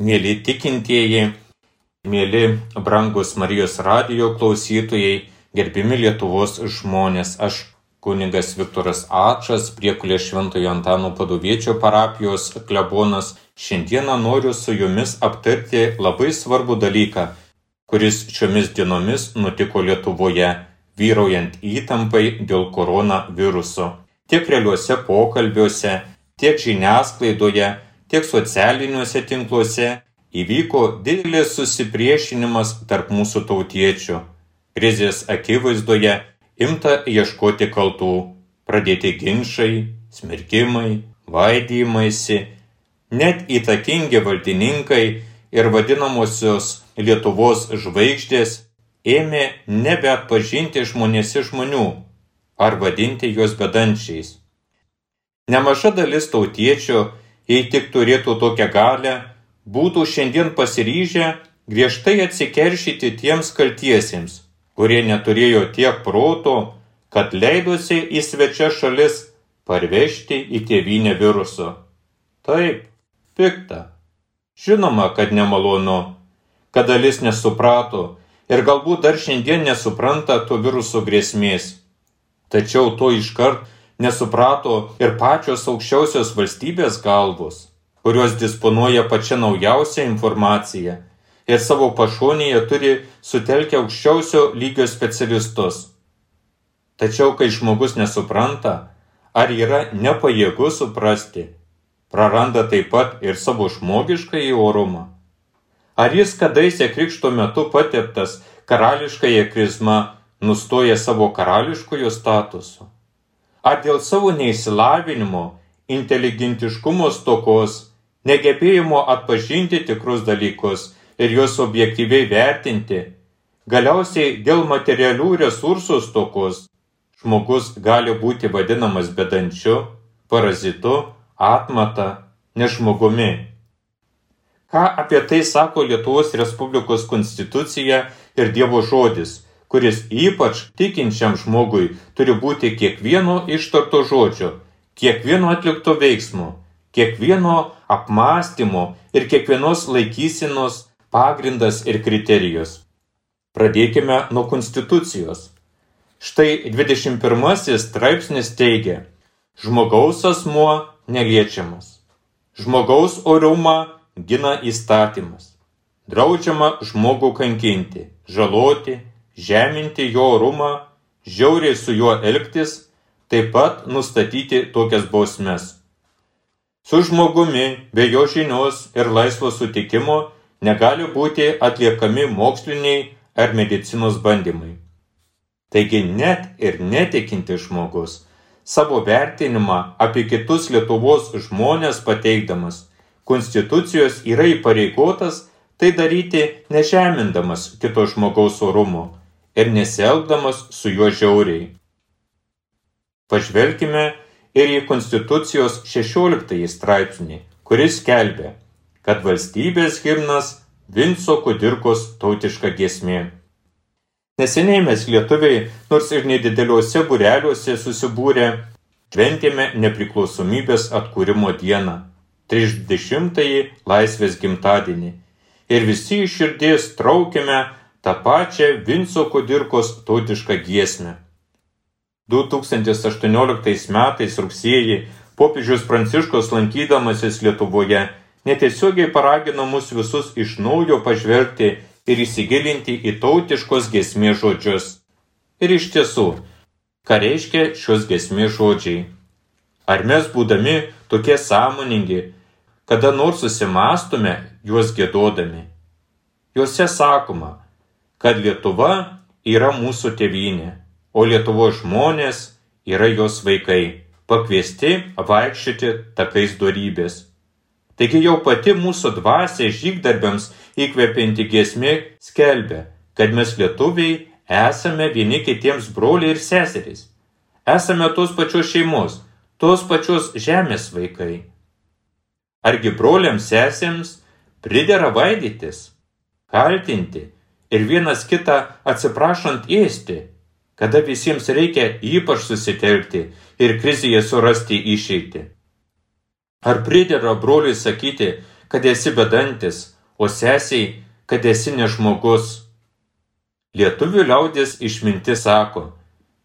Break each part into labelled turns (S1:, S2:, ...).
S1: Mėly tikintieji, mėly brangus Marijos radijo klausytojai, gerbimi Lietuvos žmonės, aš kuningas Viktoras Ačas, priekulė Šventojo Antano padoviečio parapijos klebonas, šiandieną noriu su jumis aptarti labai svarbų dalyką, kuris šiomis dienomis nutiko Lietuvoje, vyraujant įtampai dėl koronaviruso. Tiek realiuose pokalbiuose, tiek žiniasklaidoje, tiek socialiniuose tinkluose įvyko didelis susipriešinimas tarp mūsų tautiečių. Krizės akivaizdoje imta ieškoti kaltų, pradėti ginčiai, smerkimai, vaidymaisi, net įtakingi valdininkai ir vadinamosios Lietuvos žvaigždės ėmė nebeatpažinti žmonėsi žmonių ar vadinti juos bedančiais. Nemaža dalis tautiečių jei tik turėtų tokią galę, būtų šiandien pasiryžę griežtai atsikeršyti tiems kaltiesiems, kurie neturėjo tiek proto, kad leidosi į svečia šalis parvežti į tėvynę viruso. Taip, pikta. Žinoma, kad nemalonu, kad dalis nesuprato ir galbūt dar šiandien nesupranta to viruso grėsmės. Tačiau to iškart nesuprato ir pačios aukščiausios valstybės galvos, kurios disponuoja pačia naujausia informacija ir savo pašonėje turi sutelkę aukščiausio lygio specialistus. Tačiau, kai žmogus nesupranta, ar yra nepajėgus suprasti, praranda taip pat ir savo žmogišką į orumą. Ar jis kadaise krikšto metu pateptas karališkąją krizmą nustoja savo karališkojo statusu? Ar dėl savo neįsilavinimo, inteligentiškumo stokos, negebėjimo atpažinti tikrus dalykus ir juos objektyviai vertinti, galiausiai dėl materialių resursų stokos, žmogus gali būti vadinamas bedančiu, parazitu, atmata, nežmogumi. Ką apie tai sako Lietuvos Respublikos konstitucija ir Dievo žodis, kuris ypač tikinčiam žmogui turi būti kiekvieno ištarto žodžio, kiekvieno atlikto veiksmo, kiekvieno apmąstymo ir kiekvienos laikysinos pagrindas ir kriterijus. Pradėkime nuo konstitucijos. Štai 21 straipsnis teigia, žmogaus asmuo neliečiamas. Žmogaus orumą gina įstatymas. Draudžiama žmogų kankinti, žaloti, žeminti jo orumą, žiauriai su juo elgtis, taip pat nustatyti tokias bausmes. Su žmogumi be jo žinios ir laisvo sutikimo negali būti atliekami moksliniai ar medicinos bandymai. Taigi net ir netikinti žmogus savo vertinimą apie kitus Lietuvos žmonės pateikdamas Konstitucijos yra įpareigotas tai daryti nežemindamas kito žmogaus orumo ir nesielgdamas su juo žiauriai. Pažvelkime ir į Konstitucijos 16 straipsnį, kuris kelbė, kad valstybės himnas Vinco Kudirkos tautiška giesmė. Neseniai mes lietuviai, nors ir nedideliuose bureliuose susibūrę, šventėme nepriklausomybės atkūrimo dieną, 30-ąjį laisvės gimtadienį. Ir visi iš širdies traukėme tą pačią Vinco Kudirkos tautišką giesmę. 2018 metais rugsėjį popiežius Pranciškos lankydamasis Lietuvoje netiesiogiai paragino mus visus iš naujo pažvelgti ir įsigilinti į tautiškos gesmės žodžius. Ir iš tiesų, ką reiškia šios gesmės žodžiai? Ar mes būdami tokie sąmoningi, kada nors susimastume juos gėdodami? Juose sakoma, kad Lietuva yra mūsų tėvynė, o Lietuvos žmonės yra jos vaikai, pakviesti vaikščioti takais darybės. Taigi jau pati mūsų dvasia žygdarbiams įkvepianti giesmė skelbia, kad mes lietuviai esame vieni kitiems broliai ir seserys. Esame tos pačios šeimos, tos pačios žemės vaikai. Argi broliams sesėms pridera vaidytis, kaltinti, ir vienas kitą atsiprašant ėsti, kada visiems reikia ypač susitelkti ir krizėje surasti išeitį. Ar pridėra broliui sakyti, kad esi bedantis, o sesiai, kad esi nežmogus. Lietuvių liaudės išminti sako,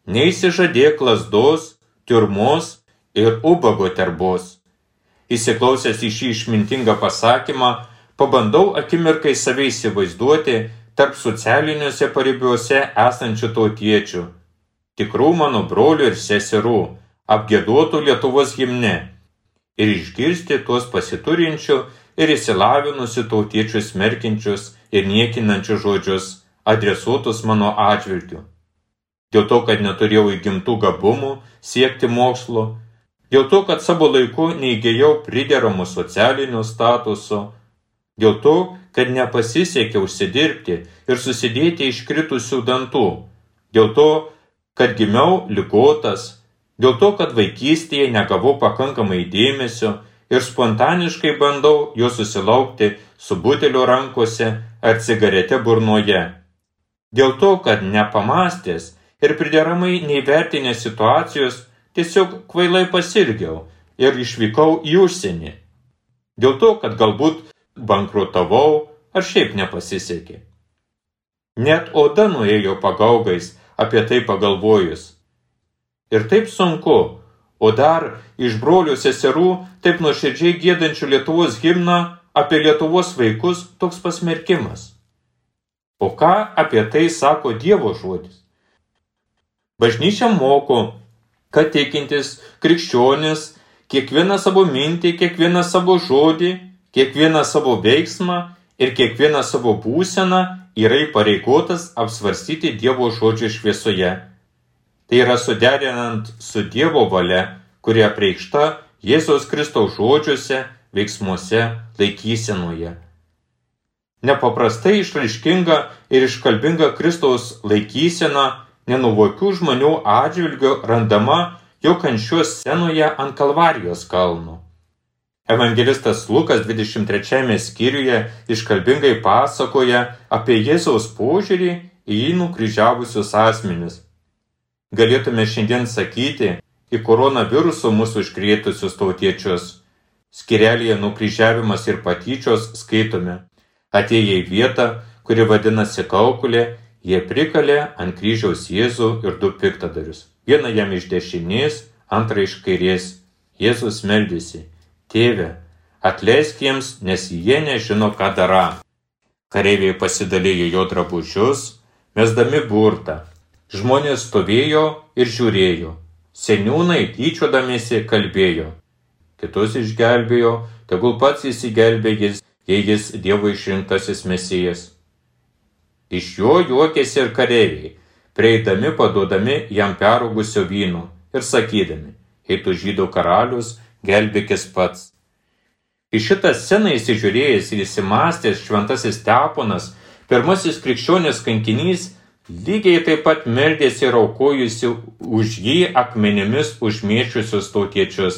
S1: neįsižadėk lasdos, turmos ir ubago terbos. Įsiklausęs į šį išmintingą pasakymą, pabandau akimirkai save įsivaizduoti tarp socialiniuose paribiuose esančių tautiečių, tikrų mano brolių ir seserų, apgėduotų Lietuvos gimne ir išgirsti tuos pasiturinčių ir įsilavinusių tautiečių smerkinčius ir niekinančius žodžius adresuotus mano atžvilgiu. Dėl to, kad neturėjau įgimtų gabumų siekti mokslo, dėl to, kad savo laiku neįgėjau prideramų socialinio statuso, dėl to, kad nepasisekė užsidirbti ir susidėti iškritusių dantų, dėl to, kad gimiau ligotas, dėl to, kad vaikystėje negavau pakankamai dėmesio ir spontaniškai bandau jo susilaukti su buteliu rankose ar cigarete burnoje. Dėl to, kad nepamastęs ir prideramai neįvertinęs situacijos, tiesiog kvailai pasirgiau ir išvykau į užsienį. Dėl to, kad galbūt bankrutavau ar šiaip nepasisekė. Net oda nuėjo pagaugais apie tai pagalvojus. Ir taip sunku, o dar iš brolių seserų taip nuoširdžiai gėdančių Lietuvos himną apie Lietuvos vaikus toks pasmerkimas. O ką apie tai sako Dievo žodis? Bažnyčia moko, kad tikintis krikščionis kiekvieną savo mintį, kiekvieną savo žodį, kiekvieną savo veiksmą ir kiekvieną savo būseną yra įpareigotas apsvarstyti Dievo žodžio šviesoje. Tai yra suderinant su Dievo valia, kurie apreikšta Jėzaus Kristaus žodžiuose, veiksmuose, laikysenoje. Nepaprastai išraiškinga ir iškalbinga Kristaus laikysena nenuvokių žmonių atžvilgių randama jo kančios scenoje ant Kalvarijos kalno. Evangelistas Lukas 23 skyriuje iškalbingai pasakoja apie Jėzaus požiūrį į jį nukryžiavusius asmenis. Galėtume šiandien sakyti į koronaviruso mūsų užkrėtusius tautiečius. Skirelėje nukryžiavimas ir patyčios skaitome. Atėję į vietą, kuri vadinasi kaukulė, Jie prikalė ant kryžiaus Jėzų ir du piktadarius. Vieną jam iš dešinės, antrą iš kairės. Jėzus meldėsi. Tėve, atleisk jiems, nes jie nežino, ką dara. Kareiviai pasidalėjo jo drabužius, mesdami burtą. Žmonės stovėjo ir žiūrėjo. Seniūnai tyčiodamėsi kalbėjo. Kitus išgelbėjo, tegul pats įsigelbė jis, jei jis Dievo išrinktasis mesijas. Iš jo juokėsi ir kareiviai, prieidami paduodami jam perugusio vyno ir sakydami, jei tu žydų karalius, gelbėkis pats. Į šitą sceną įsižiūrėjęs ir įsimastęs šventasis Teponas, pirmasis krikščionės kankinys, lygiai taip pat meldėsi ir aukojusi už jį akmenimis užmėčiusius tautiečius.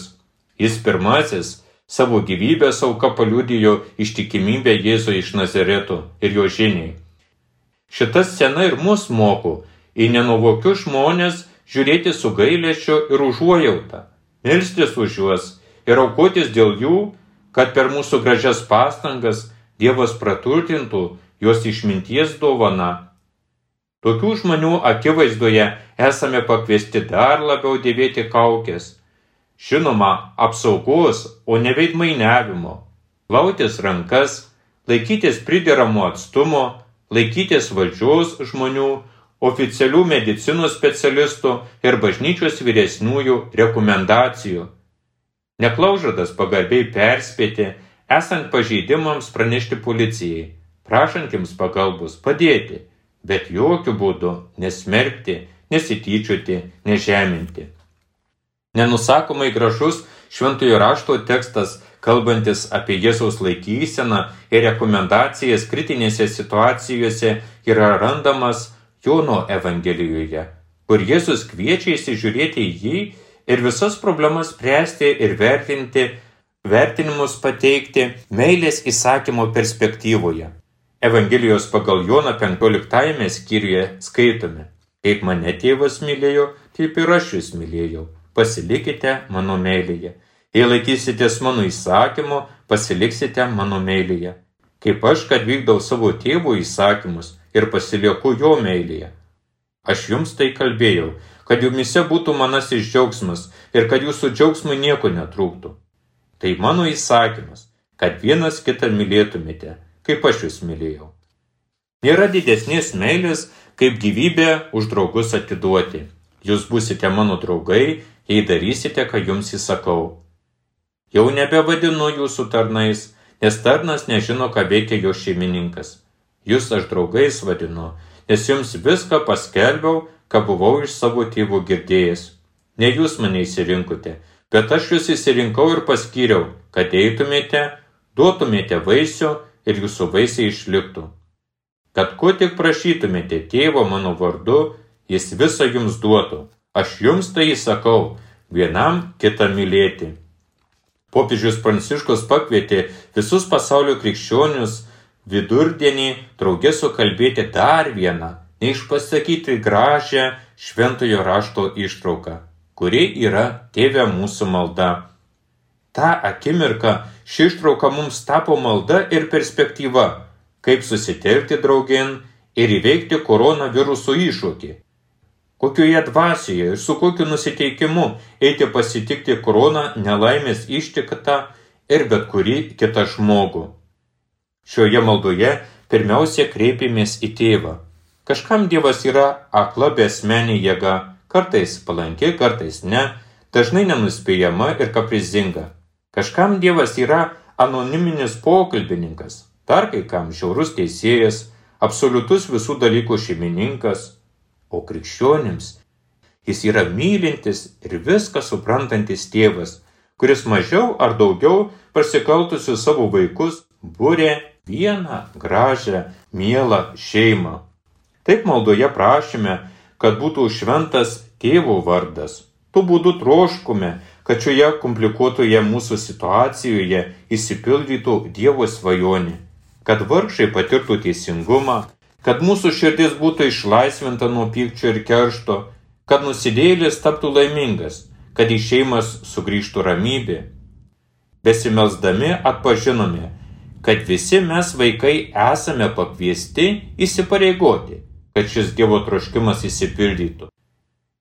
S1: Jis pirmasis savo gyvybės auka paliudijo ištikimybę Jėzų iš Nazareto ir jo žiniai. Šita scena ir mus moko į nenuvokius žmonės žiūrėti su gailėšiu ir užuojauta, melstis už juos ir aukotis dėl jų, kad per mūsų gražias pastangas Dievas praturtintų juos išminties dovana. Tokių žmonių akivaizdoje esame pakviesti dar labiau dėvėti kaukės. Žinoma, apsaugos, o ne veidmainiavimo. Lautis rankas, laikytis prideramo atstumo, laikytis valdžios žmonių, oficialių medicinos specialistų ir bažnyčios vyresniųjų rekomendacijų. Neklaužadas pagarbiai perspėti, esant pažeidimams pranešti policijai, prašantiems pagalbos padėti, bet jokių būdų nesmerkti, nesityčioti, nežeminti. Nenusakomai gražus šventojo rašto tekstas kalbantis apie Jėzaus laikyseną ir rekomendacijas kritinėse situacijose yra randamas Jono Evangelijoje, kur Jėzus kviečia įsižiūrėti į jį ir visas problemas spręsti ir vertinti, vertinimus pateikti meilės įsakymo perspektyvoje. Evangelijos pagal Joną 15 skyriuje skaitome, kaip mane tėvas mylėjo, taip ir aš jūs mylėjau, pasilikite mano meilėje. Jei laikysitės mano įsakymo, pasiliksite mano meilėje. Kaip aš, kad vykdau savo tėvo įsakymus ir pasilieku jo meilėje. Aš jums tai kalbėjau, kad jumise būtų manasis džiaugsmas ir kad jūsų džiaugsmui nieko netrūktų. Tai mano įsakymas, kad vienas kitą mylėtumėte, kaip aš jūs mylėjau. Nėra didesnės meilės, kaip gyvybę už draugus atiduoti. Jūs busite mano draugai, jei darysite, ką jums įsakau. Jau nebevadinu jūsų tarnais, nes tarnas nežino, ką veikia jo šeimininkas. Jūs aš draugais vadinu, nes jums viską paskelbiau, ką buvau iš savo tėvų girdėjęs. Ne jūs mane įsirinkote, bet aš jūs įsirinkau ir paskyriau, kad eitumėte, duotumėte vaisių ir jūsų vaisiai išliktų kad ko tik prašytumėte tėvo mano vardu, jis visą jums duotų. Aš jums tai įsakau, vienam kitą mylėti. Popiežius Pranciškus pakvietė visus pasaulio krikščionius vidurdienį draugė sukalbėti dar vieną, neišpasakyti gražią šventojo rašto ištrauką, kuri yra tėvė mūsų malda. Ta akimirka ši ištrauka mums tapo malda ir perspektyva kaip susitelkti draugin ir įveikti koronaviruso iššūkį. Kokioje dvasioje ir su kokiu nusiteikimu eiti pasitikti koroną nelaimės ištiktą ir bet kurį kitą žmogų. Šioje maldoje pirmiausia kreipėmės į tėvą. Kažkam Dievas yra akla besmenė jėga, kartais palanki, kartais ne, dažnai nenuspėjama ir kaprizinga. Kažkam Dievas yra anoniminis pokalbininkas, dar kai kam žiaurus teisėjas, absoliutus visų dalykų šeimininkas, o krikščionims jis yra mylintis ir viską suprantantis tėvas, kuris mažiau ar daugiau prasikaltusius savo vaikus būrė vieną gražią, mielą šeimą. Taip maldoje prašyme, kad būtų šventas tėvo vardas. Tuo būdu troškume, kad šioje komplikuotoje mūsų situacijoje įsipildytų Dievo svajonė kad vargšai patirtų teisingumą, kad mūsų širdis būtų išlaisvinta nuo pykčio ir keršto, kad nusidėlis taptų laimingas, kad į šeimas sugrįžtų ramybė. Besimelsdami atpažinome, kad visi mes vaikai esame pakviesti įsipareigoti, kad šis Dievo troškimas įsipildytų.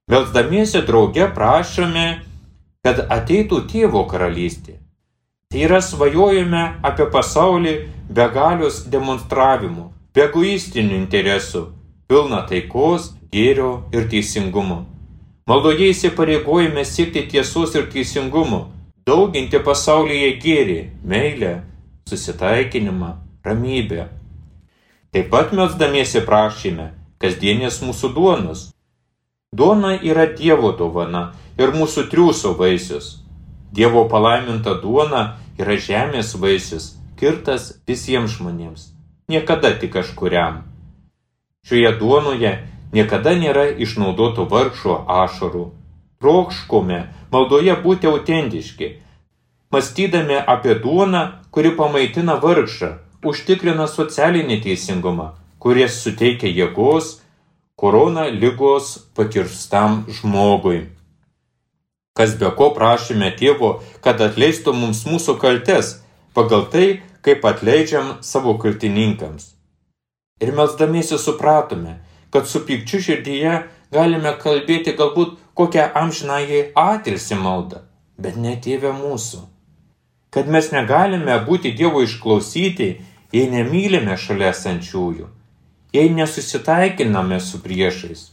S1: Melsdamiesi drauge prašome, kad ateitų tėvo karalystė. Tai yra svajojame apie pasaulį be galios demonstravimų, be egoistinių interesų, pilna taikos, gėrio ir teisingumo. Maldoje įsipareigojame siekti tiesos ir teisingumo, dauginti pasaulyje gėrį, meilę, susitaikinimą, ramybę. Taip pat melsdamiesi prašyme kasdienės mūsų duonos. Duona yra Dievo dovana ir mūsų triūso vaisius. Dievo palaiminta duona yra žemės vaisius, skirtas visiems žmonėms, niekada tik kažkuriam. Šioje duonoje niekada nėra išnaudotų vargšo ašarų. Trokškome maldoje būti autentiški, mąstydami apie duoną, kuri pamaitina vargšą, užtikrina socialinį teisingumą, kuris suteikia jėgos korona lygos pakirstam žmogui. Kas be ko prašome tėvo, kad atleistų mums mūsų kaltes, pagal tai, kaip atleidžiam savo kaltininkams. Ir melsdamiesi supratome, kad su pykčiu širdyje galime kalbėti galbūt kokią amžinąjį atilsi maldą, bet ne tėvę mūsų. Kad mes negalime būti Dievo išklausyti, jei nemylime šalia esančiųjų, jei nesusitaikiname su priešais.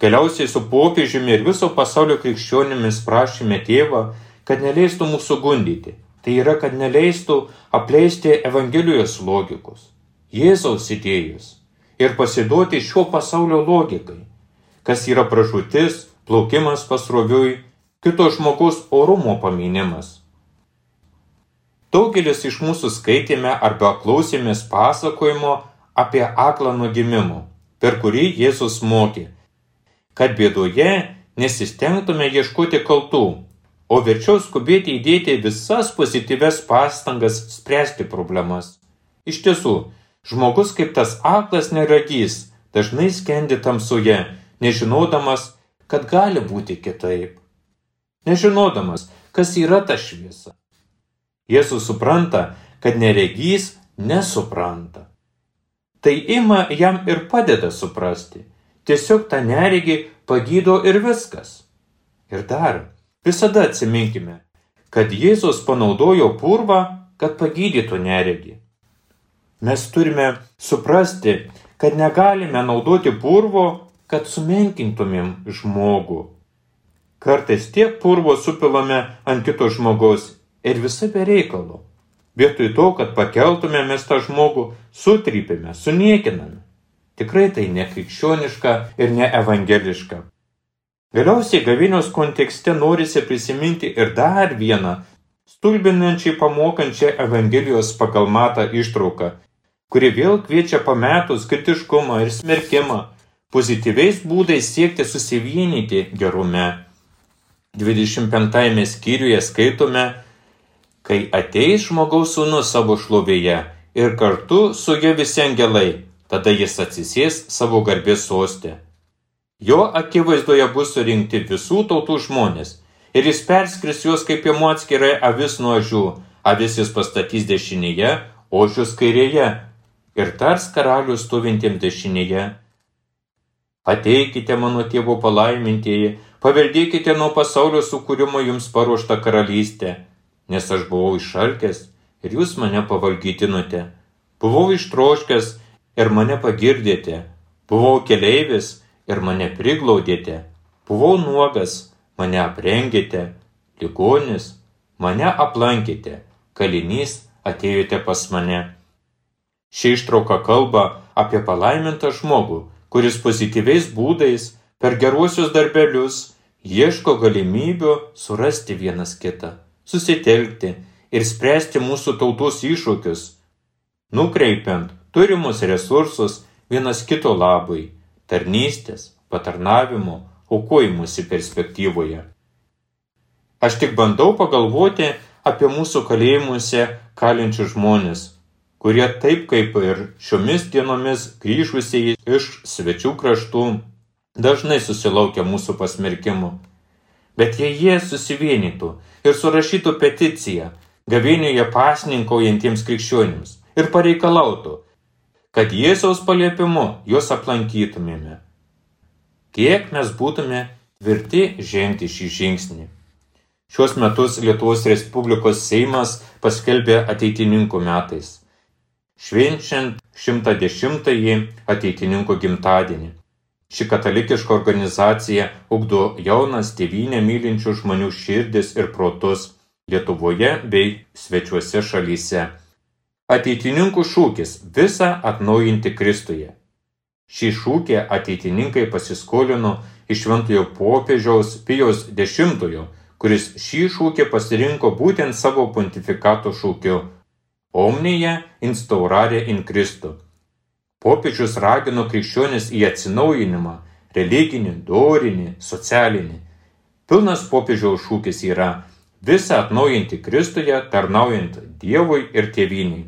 S1: Galiausiai su popiežiumi ir viso pasaulio krikščionimis prašėme tėvą, kad neleistų mūsų gundyti, Tai yra, kad neleistų apleisti Evangelijos logikos, Jėzaus idėjus ir pasiduoti šio pasaulio logikai, kas yra pražūtis, plaukimas pasroviui, kito žmogaus orumo paminimas. Daugelis iš mūsų skaitėme arba klausėmės pasakojimo apie aklą nuo gimimo, per kurį Jėzus mokė, kad bėdoje nesistengtume ieškoti kaltų, o verčiau skubėti įdėti visas pozityves pastangas spręsti problemas. Iš tiesų, žmogus kaip tas aklas neragys dažnai skendi tamsoje, nežinodamas, kad gali būti kitaip. Nežinodamas, kas yra ta šviesa. Jėzus supranta, kad neregys nesupranta. Tai ima jam ir padeda suprasti. Tiesiog tą neregį pagydo ir viskas. Ir dar, visada atsiminkime, kad Jėzus panaudojo purvą, kad pagydytų neregį. Mes turime suprasti, kad negalime naudoti purvo, kad sumenkintumėm žmogų. Kartais tiek purvo supilame ant kito žmogaus ir visai be reikalo. Vietoj to, kad pakeltume mes tą žmogų, sutrypėme, suniekiname. Tikrai tai nekrikščioniška ir neevangeliška. Galiausiai gavinios kontekste norisi prisiminti ir dar vieną stulbinančiai pamokančią Evangelijos pagal matą ištrauką, kuri vėl kviečia pametus kritiškumą ir smerkimą, pozityviais būdais siekti susivienyti gerume. 25 skyriuje skaitome, kai ateis žmogaus sūnus savo šlovėje ir kartu su jie visi angelai, tada jis atsisės savo garbės sostę. Jo akivaizdoje bus surinkti visų tautų žmonės ir jis perskris juos kaip jėmu atskirai avis nuo žių, avis jis pastatys dešinėje, ožius kairėje ir tars karalių stovintiem dešinėje. Ateikite mano tėvo palaimintieji, paveldėkite nuo pasaulio sukūrimo jums paruoštą karalystę, nes aš buvau išalkęs ir jūs mane pavalgytinote. Buvau ištroškęs ir mane pagirdėte. Buvau keleivis ir mane priglaudėte, buvau nuogas, mane aprengėte, ligonis, mane aplankėte, kalinys atėjote pas mane. Ši ištrauka kalba apie palaimintą žmogų, kuris pozityviais būdais per geruosius darbelius ieško galimybių surasti vienas kitą, susitelkti ir spręsti mūsų tautos iššūkius, nukreipiant turimus resursus vienas kito labui tarnystės, patarnavimo, aukojimusi perspektyvoje. Aš tik bandau pagalvoti apie mūsų kalėjimuose kalinčius žmonės, kurie taip kaip ir šiomis dienomis grįžusieji iš svečių kraštų dažnai susilaukia mūsų pasmerkimų. Bet jei jie susivienytų ir surašytų peticiją gavėnėje pasninkaujantiems krikščionims ir pareikalautų, kad Jėzaus paliepimu juos aplankytumėme. Kiek mes būtume tvirti žengti šį žingsnį. Šios metus Lietuvos Respublikos Seimas paskelbė ateitininkų metais, švenčiant 110-ąjį ateitininkų gimtadienį. Ši katalikiška organizacija ugdo jaunas tėvynę mylinčių žmonių širdis ir protus Lietuvoje bei svečiuose šalyse. Ateitininkų šūkis - visą atnaujinti Kristuje. Šį šūkį ateitininkai pasiskolino iš šventojo popiežiaus Pijos X, kuris šį šūkį pasirinko būtent savo pontifikato šūkiu - Omnija instaurare in Kristu. Popiežius ragino krikščionis į atsinaujinimą - religinį, dorinį, socialinį. Pilnas popiežiaus šūkis yra - visą atnaujinti Kristuje, tarnaujant Dievui ir tėviniai.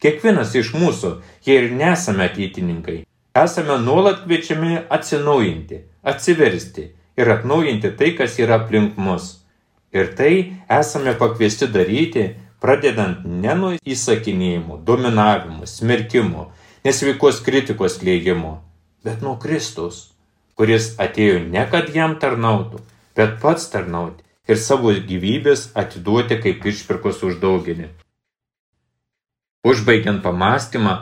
S1: Kiekvienas iš mūsų, jei ir nesame ateitininkai, esame nuolat kviečiami atsinaujinti, atsiversti ir atnaujinti tai, kas yra aplink mus. Ir tai esame pakviesti daryti, pradedant ne nuo įsakinėjimų, dominavimų, smerkimų, nesveikos kritikos liejimo, bet nuo Kristaus, kuris atėjo ne kad jam tarnautų, bet pats tarnauti ir savo gyvybės atiduoti kaip išpirkos už daugelį. Užbaigiant pamastymą,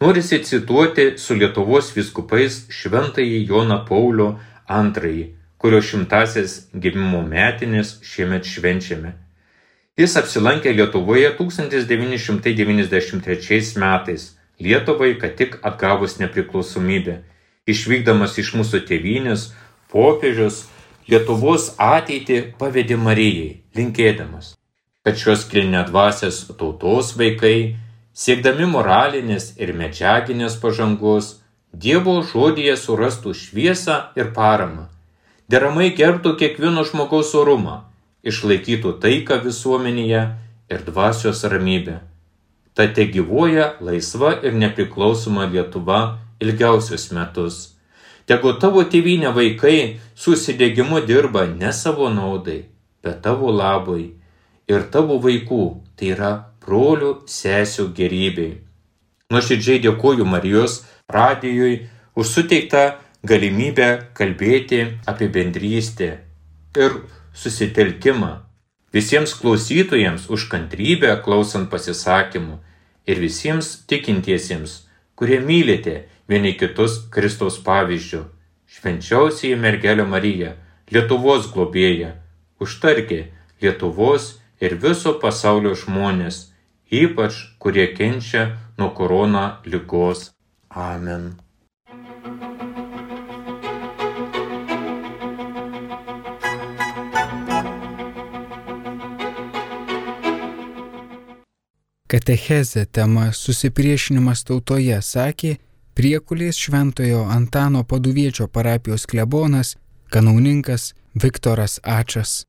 S1: norisi cituoti su Lietuvos viskupais šventąjį Joną Paulių II, kurio šimtasis gimimo metinės šiemet švenčiame. Jis apsilankė Lietuvoje 1993 metais, Lietuvai, kad tik atgavus nepriklausomybę. Išvykdamas iš mūsų tėvynės, popiežius Lietuvos ateitį pavedė Marijai, linkėdamas, kad šios kilnė dvasės tautos vaikai siekdami moralinės ir medžiaginės pažangos, Dievo žodyje surastų šviesą ir paramą, deramai gerbtų kiekvieno žmogaus orumą, išlaikytų taiką visuomenėje ir dvasios ramybę. Ta te gyvoja laisva ir nepriklausoma Lietuva ilgiausius metus. Tegu tavo tėvynė vaikai susidėgymu dirba ne savo naudai, bet tavo labui ir tavo vaikų, tai yra brolių sesių gerybei. Nuoširdžiai dėkoju Marijos radijui už suteiktą galimybę kalbėti apie bendrystę ir susitelkimą. Visiems klausytojams už kantrybę klausant pasisakymų ir visiems tikintiesiems, kurie mylite vieni kitus Kristaus pavyzdžių. Švenčiausiai mergelė Marija, Lietuvos globėja, užtarkė Lietuvos ir viso pasaulio žmonės, ypač kurie kenčia nuo korona lygos. Amen.
S2: Katechezė tema Susipriešinimas tautoje sakė priekulės šventojo Antano Paduviečio parapijos klebonas, kanauninkas Viktoras Ačas.